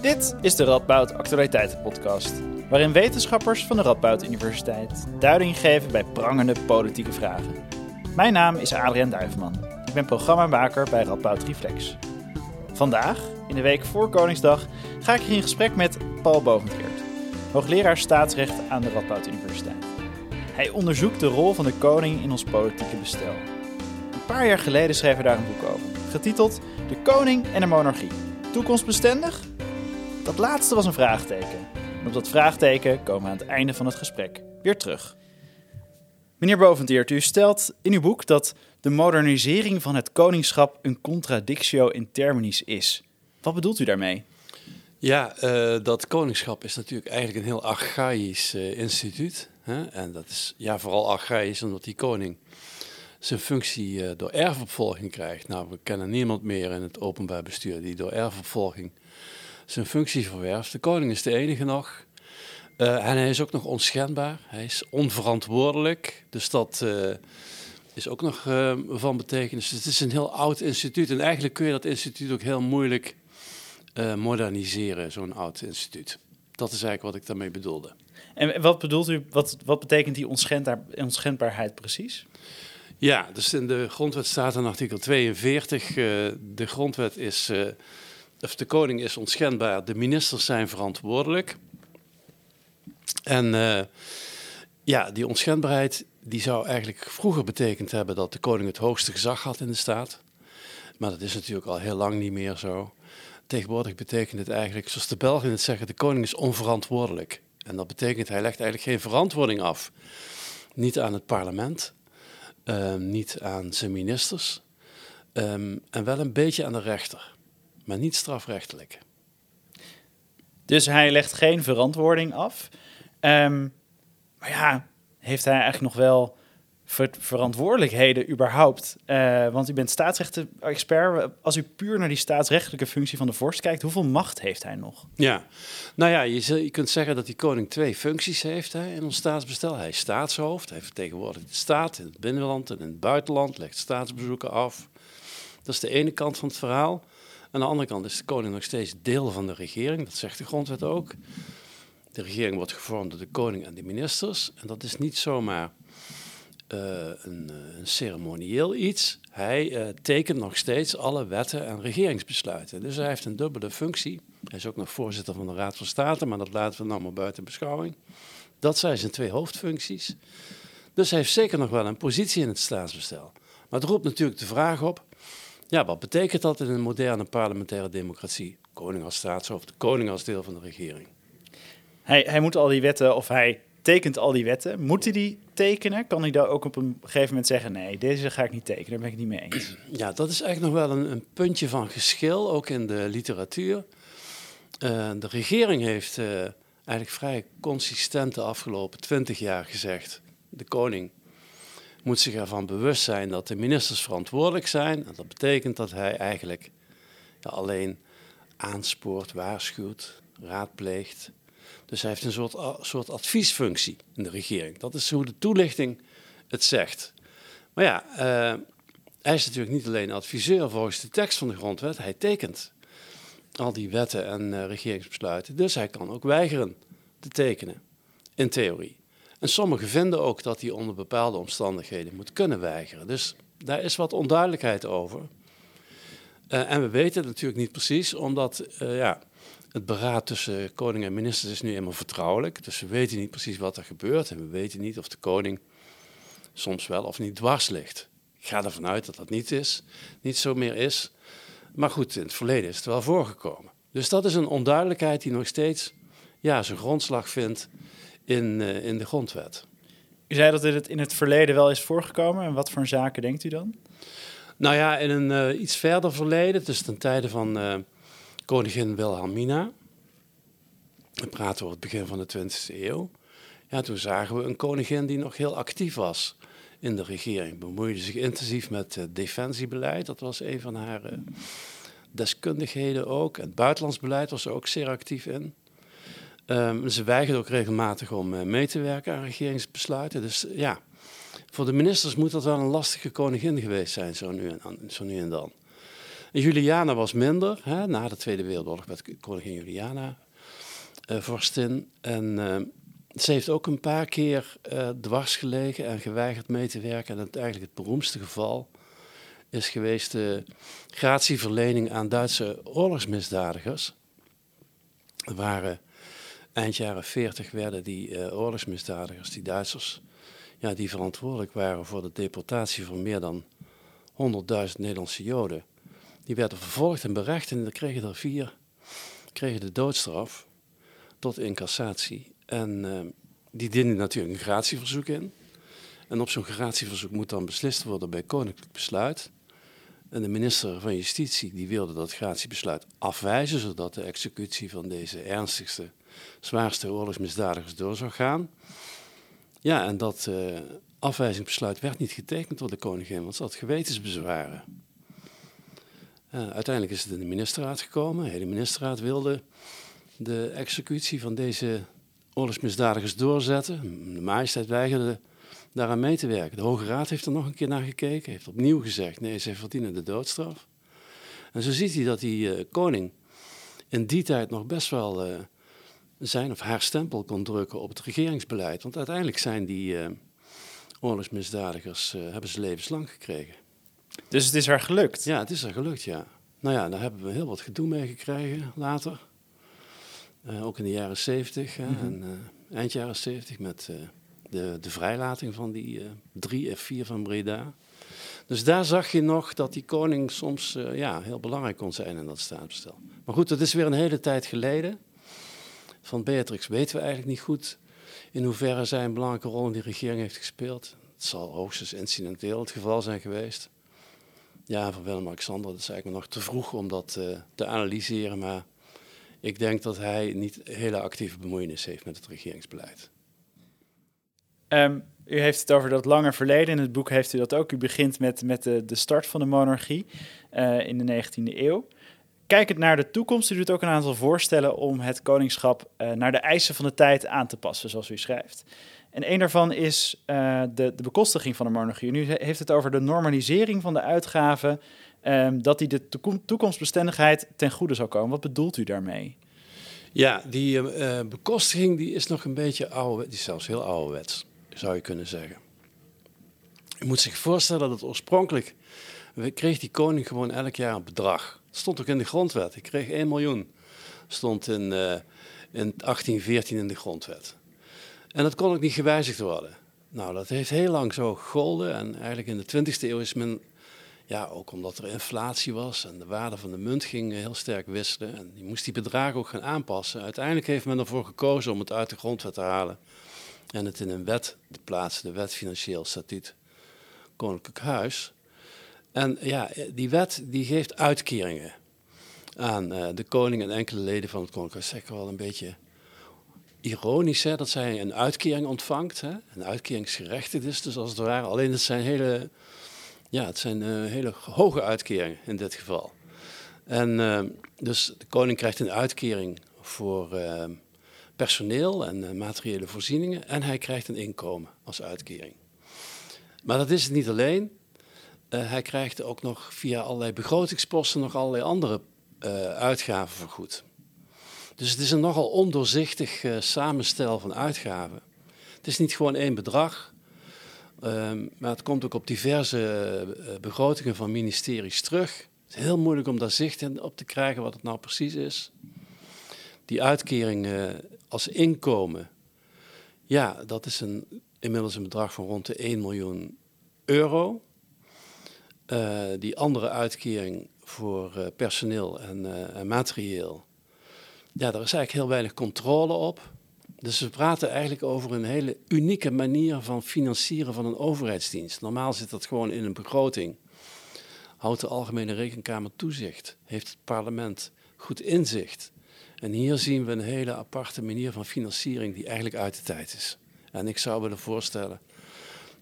Dit is de Radboud Actualiteiten-podcast, waarin wetenschappers van de Radboud Universiteit duiding geven bij prangende politieke vragen. Mijn naam is Adriaan Duiveman. Ik ben programmamaker bij Radboud Reflex. Vandaag, in de week voor Koningsdag, ga ik hier in gesprek met Paul Bovenkeert, hoogleraar staatsrecht aan de Radboud Universiteit. Hij onderzoekt de rol van de koning in ons politieke bestel. Een paar jaar geleden schreef hij daar een boek over, getiteld De Koning en de Monarchie. Toekomstbestendig? Dat laatste was een vraagteken. En op dat vraagteken komen we aan het einde van het gesprek weer terug. Meneer Boventiert, u stelt in uw boek dat de modernisering van het koningschap een contradictio in terminis is. Wat bedoelt u daarmee? Ja, uh, dat koningschap is natuurlijk eigenlijk een heel archaïsch uh, instituut. Hè? En dat is ja, vooral archaïsch omdat die koning zijn functie uh, door erfopvolging krijgt. Nou, we kennen niemand meer in het openbaar bestuur die door erfopvolging zijn functie verwerft. De koning is de enige nog. Uh, en hij is ook nog onschendbaar. Hij is onverantwoordelijk. Dus dat uh, is ook nog uh, van betekenis. Het is een heel oud instituut. En eigenlijk kun je dat instituut ook heel moeilijk moderniseren, zo'n oud instituut. Dat is eigenlijk wat ik daarmee bedoelde. En wat bedoelt u, wat, wat betekent die onschendbaarheid precies? Ja, dus in de grondwet staat in artikel 42, de grondwet is of de koning is onschendbaar, de ministers zijn verantwoordelijk. En uh, ja, die onschendbaarheid die zou eigenlijk vroeger betekend hebben dat de koning het hoogste gezag had in de staat. Maar dat is natuurlijk al heel lang niet meer zo. Tegenwoordig betekent het eigenlijk, zoals de Belgen het zeggen, de koning is onverantwoordelijk. En dat betekent hij legt eigenlijk geen verantwoording af. Niet aan het parlement, uh, niet aan zijn ministers um, en wel een beetje aan de rechter maar niet strafrechtelijk. Dus hij legt geen verantwoording af. Um, maar ja, heeft hij eigenlijk nog wel ver verantwoordelijkheden überhaupt? Uh, want u bent staatsrechten-expert. Als u puur naar die staatsrechtelijke functie van de vorst kijkt, hoeveel macht heeft hij nog? Ja, nou ja, je, je kunt zeggen dat die koning twee functies heeft hè, in ons staatsbestel. Hij is staatshoofd, hij vertegenwoordigt de staat in het binnenland en in het buitenland, legt staatsbezoeken af. Dat is de ene kant van het verhaal. Aan de andere kant is de koning nog steeds deel van de regering, dat zegt de grondwet ook. De regering wordt gevormd door de koning en de ministers. En dat is niet zomaar uh, een, een, ceremonieel iets. Hij uh, tekent nog steeds alle wetten en regeringsbesluiten. Dus hij heeft een dubbele functie. Hij is ook nog voorzitter van de Raad van State, maar dat laten we nou maar buiten beschouwing. Dat zijn zijn twee hoofdfuncties. Dus hij heeft zeker nog wel een positie in het staatsbestel. Maar het roept natuurlijk de vraag op: ja, wat betekent dat in een moderne parlementaire democratie? Koning als staatshoofd, koning als deel van de regering. Hij, hij moet al die wetten, of hij tekent al die wetten. Moet hij die tekenen? Kan hij daar ook op een gegeven moment zeggen: nee, deze ga ik niet tekenen, daar ben ik niet mee eens? Ja, dat is eigenlijk nog wel een, een puntje van geschil, ook in de literatuur. Uh, de regering heeft uh, eigenlijk vrij consistent de afgelopen twintig jaar gezegd: de koning moet zich ervan bewust zijn dat de ministers verantwoordelijk zijn. En dat betekent dat hij eigenlijk ja, alleen aanspoort, waarschuwt, raadpleegt. Dus hij heeft een soort, soort adviesfunctie in de regering. Dat is hoe de toelichting het zegt. Maar ja, uh, hij is natuurlijk niet alleen adviseur volgens de tekst van de grondwet, hij tekent al die wetten en uh, regeringsbesluiten. Dus hij kan ook weigeren te tekenen, in theorie. En sommigen vinden ook dat hij onder bepaalde omstandigheden moet kunnen weigeren. Dus daar is wat onduidelijkheid over. Uh, en we weten het natuurlijk niet precies, omdat uh, ja, het beraad tussen koning en ministers is nu eenmaal vertrouwelijk. Dus we weten niet precies wat er gebeurt en we weten niet of de koning soms wel of niet dwars ligt. Ik ga ervan uit dat dat niet is, niet zo meer is. Maar goed, in het verleden is het wel voorgekomen. Dus dat is een onduidelijkheid die nog steeds ja, zijn grondslag vindt in, uh, in de grondwet. U zei dat dit in het verleden wel is voorgekomen. En wat voor zaken denkt u dan? Nou ja, in een uh, iets verder verleden, dus ten tijde van uh, koningin Wilhelmina. We praten over het begin van de 20e eeuw. Ja, toen zagen we een koningin die nog heel actief was in de regering. Bemoeide zich intensief met uh, defensiebeleid. Dat was een van haar deskundigheden ook. Het buitenlands beleid was ze ook zeer actief in. Um, ze weigeren ook regelmatig om uh, mee te werken aan regeringsbesluiten. Dus ja, voor de ministers moet dat wel een lastige koningin geweest zijn, zo nu en, zo nu en dan. Juliana was minder. Hè? Na de Tweede Wereldoorlog werd koningin Juliana uh, vorstin. En uh, ze heeft ook een paar keer uh, dwars gelegen en geweigerd mee te werken. En het, eigenlijk het beroemdste geval is geweest de gratieverlening aan Duitse oorlogsmisdadigers. Er waren eind jaren 40 werden die oorlogsmisdadigers, die Duitsers, ja, die verantwoordelijk waren voor de deportatie van meer dan 100.000 Nederlandse Joden. Die werden vervolgd en berecht en kregen er vier kregen de doodstraf tot incassatie. En uh, die dienen natuurlijk een gratieverzoek in. En op zo'n gratieverzoek moet dan beslist worden bij koninklijk besluit. En de minister van Justitie die wilde dat gratiebesluit afwijzen, zodat de executie van deze ernstigste, zwaarste oorlogsmisdadigers door zou gaan. Ja, en dat uh, afwijzingsbesluit werd niet getekend door de koningin, want ze had gewetensbezwaren. Uh, uiteindelijk is het in de ministerraad gekomen. De hele ministerraad wilde de executie van deze oorlogsmisdadigers doorzetten. De majesteit weigerde daaraan mee te werken. De Hoge Raad heeft er nog een keer naar gekeken, heeft opnieuw gezegd: nee, zij verdienen de doodstraf. En zo ziet hij dat die uh, koning in die tijd nog best wel uh, zijn of haar stempel kon drukken op het regeringsbeleid. Want uiteindelijk zijn die uh, oorlogsmisdadigers, hebben ze levenslang gekregen. Dus het is haar gelukt? Ja, het is haar gelukt, ja. Nou ja, daar hebben we heel wat gedoe mee gekregen later. Uh, ook in de jaren 70 mm -hmm. en eind jaren 70 met de, de vrijlating van die drie F4 van Breda. Dus daar zag je nog dat die koning soms ja, heel belangrijk kon zijn in dat staatsbestel. Maar goed, dat is weer een hele tijd geleden. Van Beatrix weten we eigenlijk niet goed in hoeverre zij een belangrijke rol in die regering heeft gespeeld. Het zal hoogstens incidenteel het geval zijn geweest. Ja, van Willem-Alexander, dat is eigenlijk nog te vroeg om dat te analyseren, maar ik denk dat hij niet hele actieve bemoeienis heeft met het regeringsbeleid. Um, u heeft het over dat lange verleden. In het boek heeft u dat ook. U begint met, met de, start van de monarchie uh, in de 19e eeuw. Kijkend naar de toekomst, u doet ook een aantal voorstellen om het koningschap uh, naar de eisen van de tijd aan te passen, zoals u schrijft. En een daarvan is uh, de, de bekostiging van de monarchie. Nu heeft het over de normalisering van de uitgaven um, dat die de toekomstbestendigheid ten goede zou komen. Wat bedoelt u daarmee? Ja, die uh, bekostiging die is nog een beetje oude, die is zelfs heel ouderwets, zou je kunnen zeggen. Je moet zich voorstellen dat het oorspronkelijk, kreeg die koning gewoon elk jaar een bedrag. Stond ook in de grondwet. Ik kreeg 1 miljoen, stond in, uh, in 1814 in de grondwet. En dat kon ook niet gewijzigd worden. Nou, dat heeft heel lang zo gegolden en eigenlijk in de 20e eeuw is men ja, ook omdat er inflatie was en de waarde van de munt ging heel sterk wisselen. En je moest die bedragen ook gaan aanpassen. Uiteindelijk heeft men ervoor gekozen om het uit de grondwet te halen en het in een wet te plaatsen, de wet Financieel Statuut Koninklijk Huis. En ja, die wet die geeft uitkeringen aan uh, de koning en enkele leden van het Koninklijk Huis. Zeg wel een beetje ironisch hè, dat zij een uitkering ontvangt, hè, een uitkeringsgerechtigd is, dus als het ware. Alleen het zijn hele ja, het zijn uh, hele hoge uitkeringen in dit geval. En uh, dus de koning krijgt een uitkering voor personeel en materiële voorzieningen en hij krijgt een inkomen als uitkering. Maar dat is het niet alleen. Hij krijgt ook nog via allerlei begrotingsposten nog allerlei andere uitgaven vergoed. Dus het is een nogal ondoorzichtig samenstel van uitgaven. Het is niet gewoon één bedrag. Um, maar het komt ook op diverse begrotingen van ministeries terug. Het is heel moeilijk om daar zicht op te krijgen wat het nou precies is. Die uitkering uh, als inkomen, ja, dat is een, inmiddels een bedrag van rond de 1 miljoen euro. Uh, die andere uitkering voor personeel en, en materieel, ja, daar is eigenlijk heel weinig controle op. Dus we praten eigenlijk over een hele unieke manier van financieren van een overheidsdienst. Normaal zit dat gewoon in een begroting. Houdt de Algemene Rekenkamer toezicht? Heeft het parlement goed inzicht? En hier zien we een hele aparte manier van financiering die eigenlijk uit de tijd is. En ik zou willen voorstellen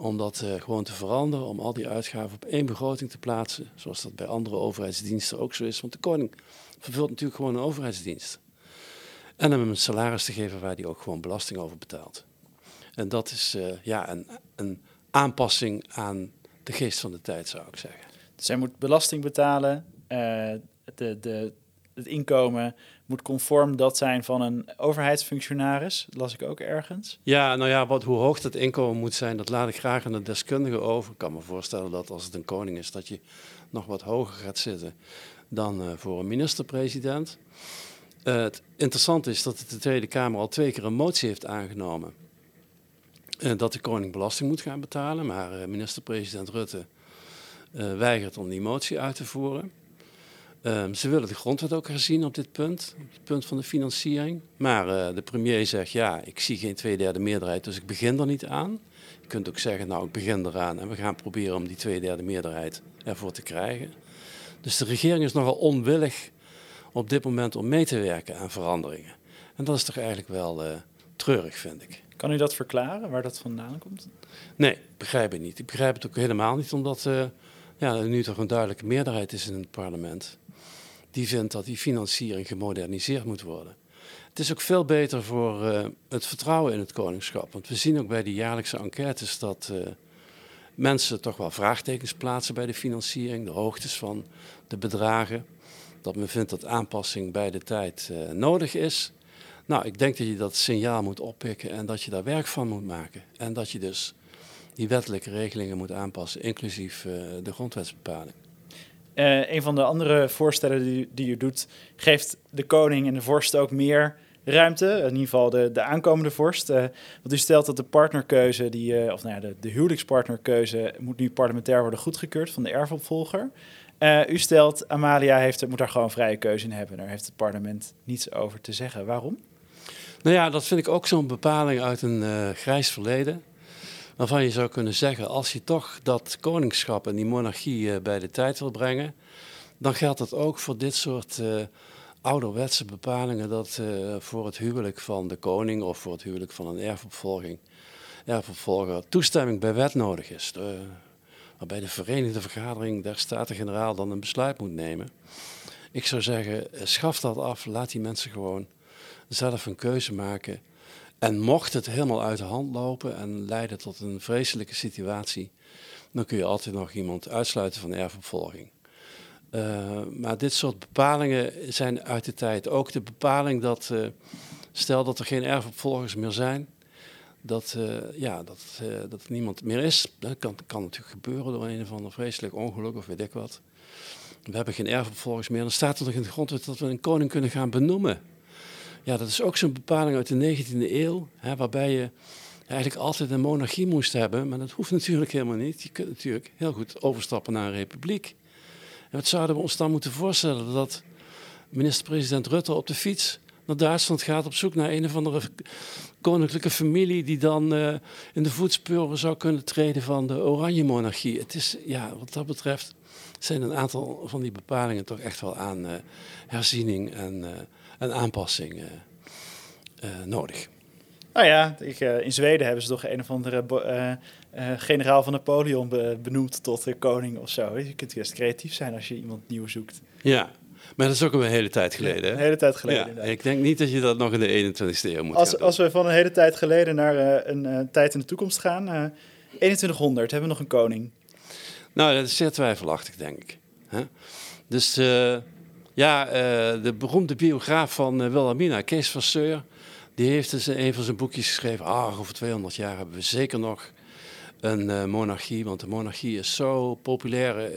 om dat uh, gewoon te veranderen, om al die uitgaven op één begroting te plaatsen, zoals dat bij andere overheidsdiensten ook zo is. Want de koning vervult natuurlijk gewoon een overheidsdienst. En hem een salaris te geven waar hij ook gewoon belasting over betaalt. En dat is uh, ja, een, een aanpassing aan de geest van de tijd, zou ik zeggen. Hij moet belasting betalen de, de, het inkomen moet conform dat zijn van een overheidsfunctionaris. Dat las ik ook ergens. Ja, nou ja, wat, hoe hoog dat inkomen moet zijn, dat laat ik graag aan de deskundige over. Ik kan me voorstellen dat als het een koning is, dat je nog wat hoger gaat zitten dan uh, voor een minister-president. Uh, het interessante is dat de Tweede Kamer al twee keer een motie heeft aangenomen. Uh, dat de koning belasting moet gaan betalen, maar minister-president Rutte weigert om die motie uit te voeren. Um, ze willen de grondwet ook herzien op dit punt, op het punt van de financiering. Maar uh, de premier zegt, ja, ik zie geen tweederde meerderheid, dus ik begin er niet aan. Je kunt ook zeggen, nou, ik begin eraan en we gaan proberen om die tweederde meerderheid ervoor te krijgen. Dus de regering is nogal onwillig op dit moment om mee te werken aan veranderingen. En dat is toch eigenlijk wel uh, treurig, vind ik. Kan u dat verklaren, waar dat vandaan komt? Nee, begrijp ik niet. Ik begrijp het ook helemaal niet, omdat uh, ja, er nu toch een duidelijke meerderheid is in het parlement die vindt dat die financiering gemoderniseerd moet worden. Het is ook veel beter voor uh, het vertrouwen in het koningschap. Want we zien ook bij die jaarlijkse enquêtes dat uh, mensen toch wel vraagtekens plaatsen bij de financiering, de hoogtes van de bedragen. Dat men vindt dat aanpassing bij de tijd uh, nodig is. Nou, ik denk dat je dat signaal moet oppikken en dat je daar werk van moet maken. En dat je dus die wettelijke regelingen moet aanpassen, inclusief de grondwetsbepaling. Uh, een van de andere voorstellen die, die u doet, geeft de koning en de vorst ook meer ruimte. In ieder geval de, de aankomende vorst. Uh, want u stelt dat de partnerkeuze, die, uh, of nou ja, de, de huwelijkspartnerkeuze, moet nu parlementair worden goedgekeurd van de erfopvolger. u stelt, Amalia heeft, moet daar gewoon vrije keuze in hebben. Daar heeft het parlement niets over te zeggen. Waarom? Nou ja, dat vind ik ook zo'n bepaling uit een grijs verleden waarvan je zou kunnen zeggen, als je toch dat koningschap en die monarchie uh, bij de tijd wil brengen, dan geldt dat ook voor dit soort uh, ouderwetse bepalingen dat uh, voor het huwelijk van de koning of voor het huwelijk van een erfopvolging, erfopvolger toestemming bij wet nodig is. waarbij de Verenigde Vergadering der Staten-Generaal dan een besluit moet nemen. Ik zou zeggen, schaf dat af, laat die mensen gewoon zelf een keuze maken en mocht het helemaal uit de hand lopen en leiden tot een vreselijke situatie, dan kun je altijd nog iemand uitsluiten van erfopvolging. Uh, maar dit soort bepalingen zijn uit de tijd. Ook de bepaling dat, uh, stel dat er geen erfopvolgers meer zijn, dat, uh, ja, dat, dat er niemand meer is. Dat kan, kan natuurlijk gebeuren door een of ander vreselijk ongeluk of weet ik wat. We hebben geen erfopvolgers meer. Dan staat er nog in de grondwet dat we een koning kunnen gaan benoemen. Ja, dat is ook zo'n bepaling uit de 19e eeuw, hè, waarbij je eigenlijk altijd een monarchie moest hebben. Maar dat hoeft natuurlijk helemaal niet. Je kunt natuurlijk heel goed overstappen naar een republiek. En wat zouden we ons dan moeten voorstellen? Dat minister-president Rutte op de fiets naar Duitsland gaat op zoek naar een of andere koninklijke familie die dan uh, in de voetsporen zou kunnen treden van de Oranje Monarchie. Het is, ja, wat dat betreft zijn een aantal van die bepalingen toch echt wel aan uh, herziening en uh, een aanpassing uh, uh, nodig. Nou ja, ik, uh, in Zweden hebben ze toch een of andere generaal van Napoleon be benoemd tot koning of zo. Je kunt best creatief zijn als je iemand nieuw zoekt. Ja, maar dat is ook een hele tijd geleden. Hè? Een hele tijd geleden. Ja, ik denk niet dat je dat nog in de 21ste eeuw moet als, Als we van een hele tijd geleden naar een tijd in de toekomst gaan, 2100, hebben we nog een koning. Nou, dat is zeer twijfelachtig, denk ik. Huh? Dus ja, uh, de beroemde biograaf van uh, Wilhelmina, Kees van Seur, die heeft dus in een van zijn boekjes geschreven: ah, over 200 jaar hebben we zeker nog een uh, monarchie, want de monarchie is zo populair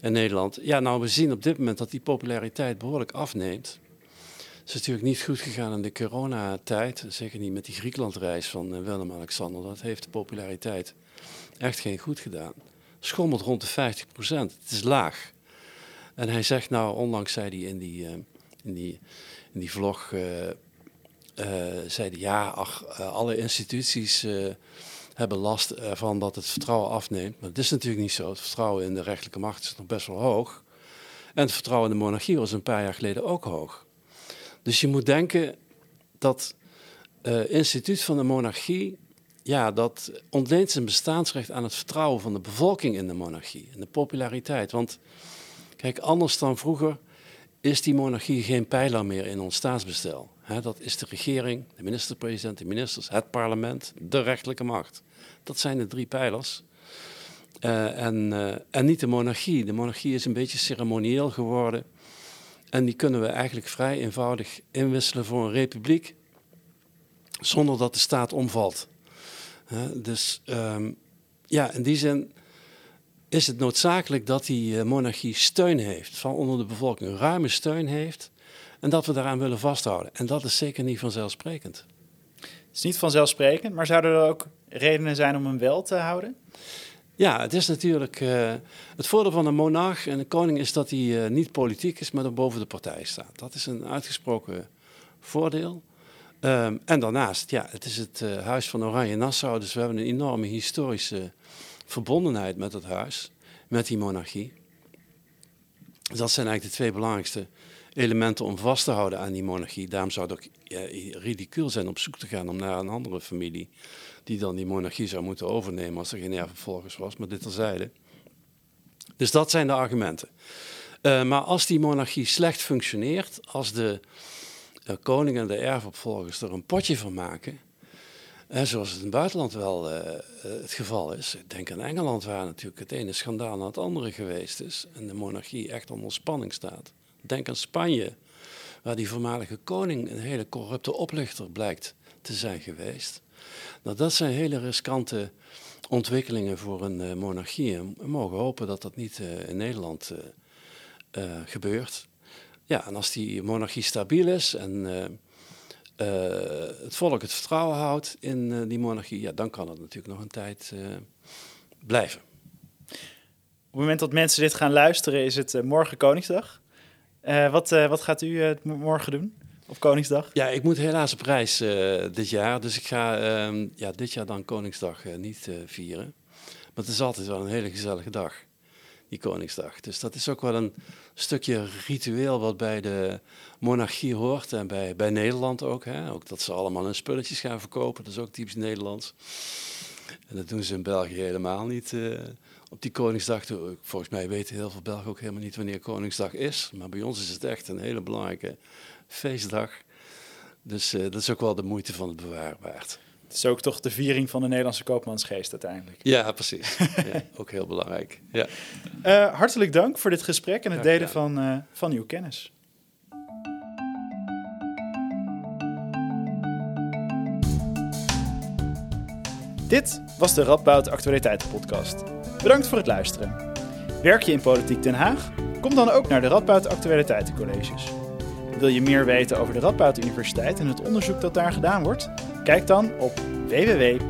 in Nederland. Ja, nou, we zien op dit moment dat die populariteit behoorlijk afneemt. Het is natuurlijk niet goed gegaan in de coronatijd, zeker niet met die Griekenlandreis van Willem-Alexander. Dat heeft de populariteit echt geen goed gedaan. Schommelt rond de 50 procent. Het is laag. En hij zegt nou, onlangs zei hij in die, uh, in die, in die vlog, uh, uh, zei hij, ja, ach, alle instituties hebben last ervan dat het vertrouwen afneemt. Maar dat is natuurlijk niet zo. Het vertrouwen in de rechterlijke macht is nog best wel hoog. En het vertrouwen in de monarchie was een paar jaar geleden ook hoog. Dus je moet denken dat instituut van de monarchie, ja, dat ontleent zijn bestaansrecht aan het vertrouwen van de bevolking in de monarchie en de populariteit. Want Kijk, anders dan vroeger is die monarchie geen pijler meer in ons staatsbestel. dat is de regering, de minister-president, de ministers, het parlement, de rechterlijke macht. Dat zijn de drie pijlers. Uh, en, uh, en niet de monarchie. De monarchie is een beetje ceremonieel geworden. En die kunnen we eigenlijk vrij eenvoudig inwisselen voor een republiek, zonder dat de staat omvalt. Dus um, ja, in die zin is het noodzakelijk dat die monarchie steun heeft, van onder de bevolking ruime steun heeft, en dat we daaraan willen vasthouden. En dat is zeker niet vanzelfsprekend. Het is niet vanzelfsprekend, maar zouden er ook redenen zijn om hem wel te houden? Ja, het is natuurlijk. Uh, het voordeel van een monarch en een koning is dat hij uh, niet politiek is, maar er boven de partij staat. Dat is een uitgesproken voordeel. Um, en daarnaast, ja, het is het uh, huis van Oranje-Nassau, dus we hebben een enorme historische verbondenheid met het huis, met die monarchie. Dat zijn eigenlijk de twee belangrijkste elementen om vast te houden aan die monarchie. Daarom zou het ook ja, ridicuul zijn op zoek te gaan om naar een andere familie die dan die monarchie zou moeten overnemen als er geen erfopvolgers was, maar dit terzijde. Dus dat zijn de argumenten. Uh, maar als die monarchie slecht functioneert, als de uh, koning en de erfopvolgers er een potje van maken, uh, zoals het in het buitenland wel het geval is. Denk aan Engeland, waar natuurlijk het ene schandaal na het andere geweest is en de monarchie echt onder spanning staat. Denk aan Spanje, waar die voormalige koning een hele corrupte oplichter blijkt te zijn geweest. Nou, dat zijn hele riskante ontwikkelingen voor een uh, monarchie. we mogen hopen dat dat niet in Nederland gebeurt. Ja, en als die monarchie stabiel is en het volk het vertrouwen houdt in die monarchie, ja, dan kan het natuurlijk nog een tijd blijven. Op het moment dat mensen dit gaan luisteren, is het morgen Koningsdag. wat, wat gaat u morgen doen? Op Koningsdag? Ja, ik moet helaas op reis dit jaar. Dus ik ga uh, ja, dit jaar dan Koningsdag niet vieren. Maar het is altijd wel een hele gezellige dag, die Koningsdag. Dus dat is ook wel een stukje ritueel wat bij de monarchie hoort. En bij, bij Nederland ook. Hè? Ook dat ze allemaal hun spulletjes gaan verkopen. Dat is ook typisch Nederlands. En dat doen ze in België helemaal niet op die Koningsdag. Volgens mij weten heel veel Belgen ook helemaal niet wanneer Koningsdag is. Maar bij ons is het echt een hele belangrijke feestdag. Dus uh, dat is ook wel de moeite van het bewaren waard. Het is ook toch de viering van de Nederlandse koopmansgeest uiteindelijk. Ja, precies. ja, ook heel belangrijk. Ja. Uh, hartelijk dank voor dit gesprek en het delen van, uh, van uw kennis. Dit was de Radboud Actualiteiten podcast. Bedankt voor het luisteren. Werk je in Politiek Den Haag? Kom dan ook naar de Radboud Actualiteitencolleges. Wil je meer weten over de Radboud Universiteit en het onderzoek dat daar gedaan wordt? Kijk dan op www.ru.nl.